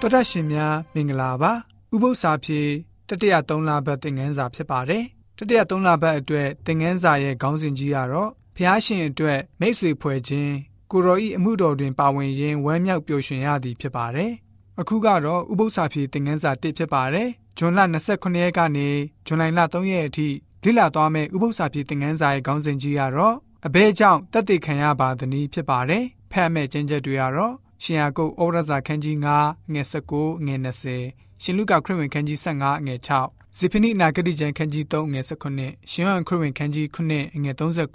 တော်တာရှင်များမင်္ဂလာပါဥပု္ပ္ပစာဖြေတတိယ3လပတ်သင်ခန်းစာဖြစ်ပါတယ်တတိယ3လပတ်အတွက်သင်ခန်းစာရဲ့ခေါင်းစဉ်ကြီးကတော့ဖျားရှင်အတွက်မိတ်ဆွေဖွဲ့ခြင်းကိုရောဤအမှုတော်တွင်ပါဝင်ရင်းဝမ်းမြောက်ပျော်ရွှင်ရသည်ဖြစ်ပါတယ်အခုကတော့ဥပု္ပ္ပစာဖြေသင်ခန်းစာ1ဖြစ်ပါတယ်ဂျွန်လ29ရက်ကနေဇွန်လ3ရက်အထိလေ့လာသွားမယ့်ဥပု္ပ္ပစာဖြေသင်ခန်းစာရဲ့ခေါင်းစဉ်ကြီးကတော့အဘဲကြောင့်တတ်သိခံရပါသည်နည်းဖြစ်ပါတယ်ဖတ်မဲ့ကျင့်ချက်တွေကတော့ ရှင်ယာကုတ်ဩရစာခန်းကြီး9ငွေ19ငွေ20ရှင်လုကာခရစ်ဝင်ခန်းကြီး15ငွေ6ဇေဖနိနာဂတိကျမ်းခန်းကြီး3ငွေ19ရှင်ဟန်ခရစ်ဝင်ခန်းကြီး9ငွေ30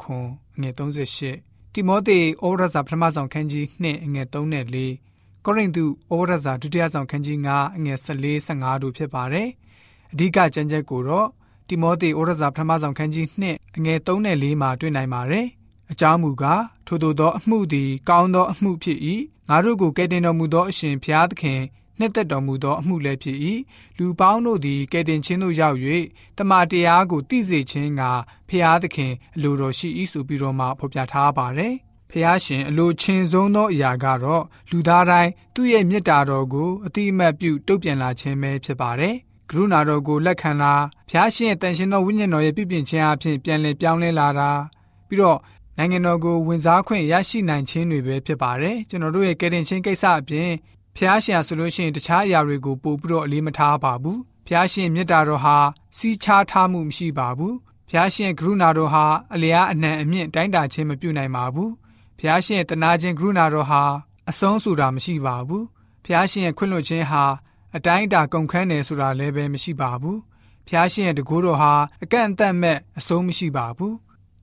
ငွေ38တိမောသေဩရစာပထမဆောင်ခန်းကြီး2ငွေ3နဲ့4ကောရိန္သုဩရစာဒုတိယဆောင်ခန်းကြီး9ငွေ14 15တို့ဖြစ်ပါတယ်အဓိကကျမ်းချက်ကိုတော့တိမောသေဩရစာပထမဆောင်ခန်းကြီး2အငယ်3နဲ့4မှာတွေ့နိုင်ပါတယ်အကြောင်းမူကားထို့သောအမှုသည်ကောင်းသောအမှုဖြစ်၏ ငါတို့ကိုကယ်တင်တော်မူသောအရှင်ဖျားသခင်နှစ်သက်တော်မူသောအမှုလည်းဖြစ်၏လူပေါင်းတို့သည်ကယ်တင်ခြင်းသို့ရောက်၍တမန်တရားကိုသိစေခြင်းကဖျားသခင်အလိုတော်ရှိ၏ဆိုပြီးတော့မှဖော်ပြထားပါတယ်ဖျားရှင်အလိုချင်းဆုံးသောအရာကတော့လူသားတိုင်းသူ့ရဲ့မေတ္တာတော်ကိုအတိအမှတ်ပြုတုတ်ပြန်လာခြင်းပဲဖြစ်ပါတယ်ကရုဏာတော်ကိုလက်ခံလာဖျားရှင်ရဲ့တန်ရှင်သောဝိညာဉ်တော်ရဲ့ပြည့်ပြည့်ခြင်းအဖြစ်ပြန်လည်ပြောင်းလဲလာတာပြီးတော့ နိုင်ငံတော်ကိုဝင်စားခွင့်ရရှိနိုင်ခြင်းတွေပဲဖြစ်ပါတယ်ကျွန်တော်တို့ရဲ့ကယ်တင်ခြင်းကိစ္စအပြင်ဖျားရှင်ဆိုလို့ရှိရင်တခြားအရာတွေကိုပို့ပြီးတော့အလေးမထားပါဘူးဖျားရှင်မေတ္တာတော်ဟာစီးခြားထားမှုမရှိပါဘူးဖျားရှင်ကရုဏာတော်ဟာအလျားအနှံအမြင့်တိုင်းတာခြင်းမပြုနိုင်ပါဘူးဖျားရှင်တနာခြင်းကရုဏာတော်ဟာအဆုံးဆိုတာမရှိပါဘူးဖျားရှင်ရဲ့ခွင့်လွှတ်ခြင်းဟာအတိုင်းအတာကုန်ခန်းတယ်ဆိုတာလည်းပဲမရှိပါဘူးဖျားရှင်ရဲ့တကူတော်ဟာအကန့်အသတ်မဲ့အဆုံးမရှိပါဘူး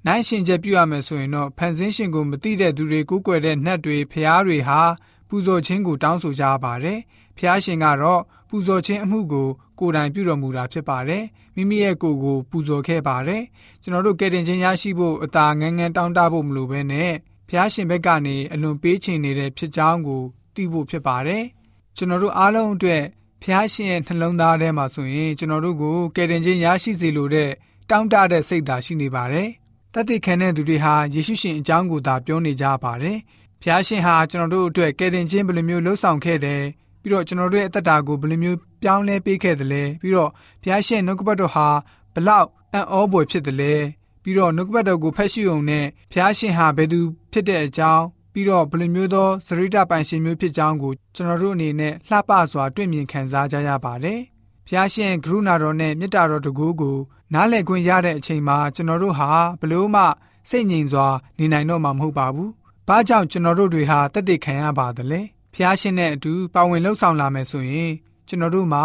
နိုင်ရှင်ချက်ပြုရမယ်ဆိုရင်တော့ဖန်ဆင်းရှင်ကိုမသိတဲ့သူတွေကိုးကွယ်တဲ့နှက်တွေဖျားတွေဟာပူဇော်ခြင်းကိုတောင်းဆိုကြပါတယ်။ဖျားရှင်ကတော့ပူဇော်ခြင်းအမှုကိုကိုယ်တိုင်ပြုတော်မူတာဖြစ်ပါတယ်။မိမိရဲ့ကိုယ်ကိုပူဇော်ခဲ့ပါတယ်။ကျွန်တော်တို့ကယ်တင်ခြင်းရရှိဖို့အသာငန်းငန်းတောင်းတဖို့မလိုဘဲနဲ့ဖျားရှင်ဘက်ကနေအလွန်ပေးချင်နေတဲ့ဖြစ်ကြောင်းကိုသိဖို့ဖြစ်ပါတယ်။ကျွန်တော်တို့အားလုံးအတွက်ဖျားရှင်ရဲ့နှလုံးသားထဲမှာဆိုရင်ကျွန်တော်တို့ကိုကယ်တင်ခြင်းရရှိစေလိုတဲ့တောင်းတတဲ့စိတ်ဓာတ်ရှိနေပါတယ်။ တတ်သိခံတဲ့သူတွေဟာယေရှုရှင်အကြောင်းကိုသာပြောနေကြပါတယ်။ဖျားရှင်ဟာကျွန်တော်တို့အတွက်ကယ်တင်ခြင်းဘယ်လိုမျိုးလှုပ်ဆောင်ခဲ့တယ်ပြီးတော့ကျွန်တော်တို့ရဲ့အသက်တာကိုဘယ်လိုမျိုးပြောင်းလဲပေးခဲ့တယ်လဲပြီးတော့ဖျားရှင်နှုတ်ကပတ်တော်ဟာဘလောက်အံ့ဩဖွယ်ဖြစ်တယ်လဲပြီးတော့နှုတ်ကပတ်တော်ကိုဖတ်ရှိုံနဲ့ဖျားရှင်ဟာဘယ်သူဖြစ်တဲ့အကြောင်းပြီးတော့ဘယ်လိုမျိုးသောစရိတပိုင်ရှင်မျိုးဖြစ်ကြောင်းကိုကျွန်တော်တို့အနေနဲ့လှပစွာတွေ့မြင်ခံစားကြရပါတယ်။ ဖျားရှင်ကရုဏာတော်နဲ့မေတ္တာတော်တကူကိုနားလည်ခွင့်ရတဲ့အချိန်မှာကျွန်တော်တို့ဟာဘလို့မှစိတ်ငြိမ်စွာနေနိုင်တော့မှာမဟုတ်ပါဘူး။ဘာကြောင့်ကျွန်တော်တို့တွေဟာတသက်ခံရပါသလဲ။ဖျားရှင်နဲ့အတူပါဝင်လှုပ်ဆောင်လာမယ်ဆိုရင်ကျွန်တော်တို့မှာ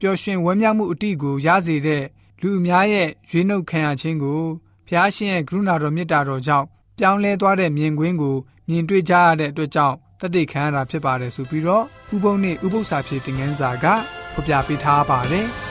ပျော်ရွှင်ဝမ်းမြောက်မှုအတိကိုရစေတဲ့လူအများရဲ့ရွေးနှုတ်ခံရခြင်းကိုဖျားရှင်ရဲ့ကရုဏာတော်မေတ္တာတော်ကြောင့်ပြောင်းလဲသွားတဲ့မြင်ကွင်းကိုမြင်တွေ့ကြရတဲ့အတွက်ကြောင့်တသက်ခံရတာဖြစ်ပါတယ်ဆိုပြီးတော့ဥပုံနဲ့ဥပု္ပ္ပစာဖြစ်တဲ့ငန်းစာက ဖော်ပြပေးထားပါတယ်။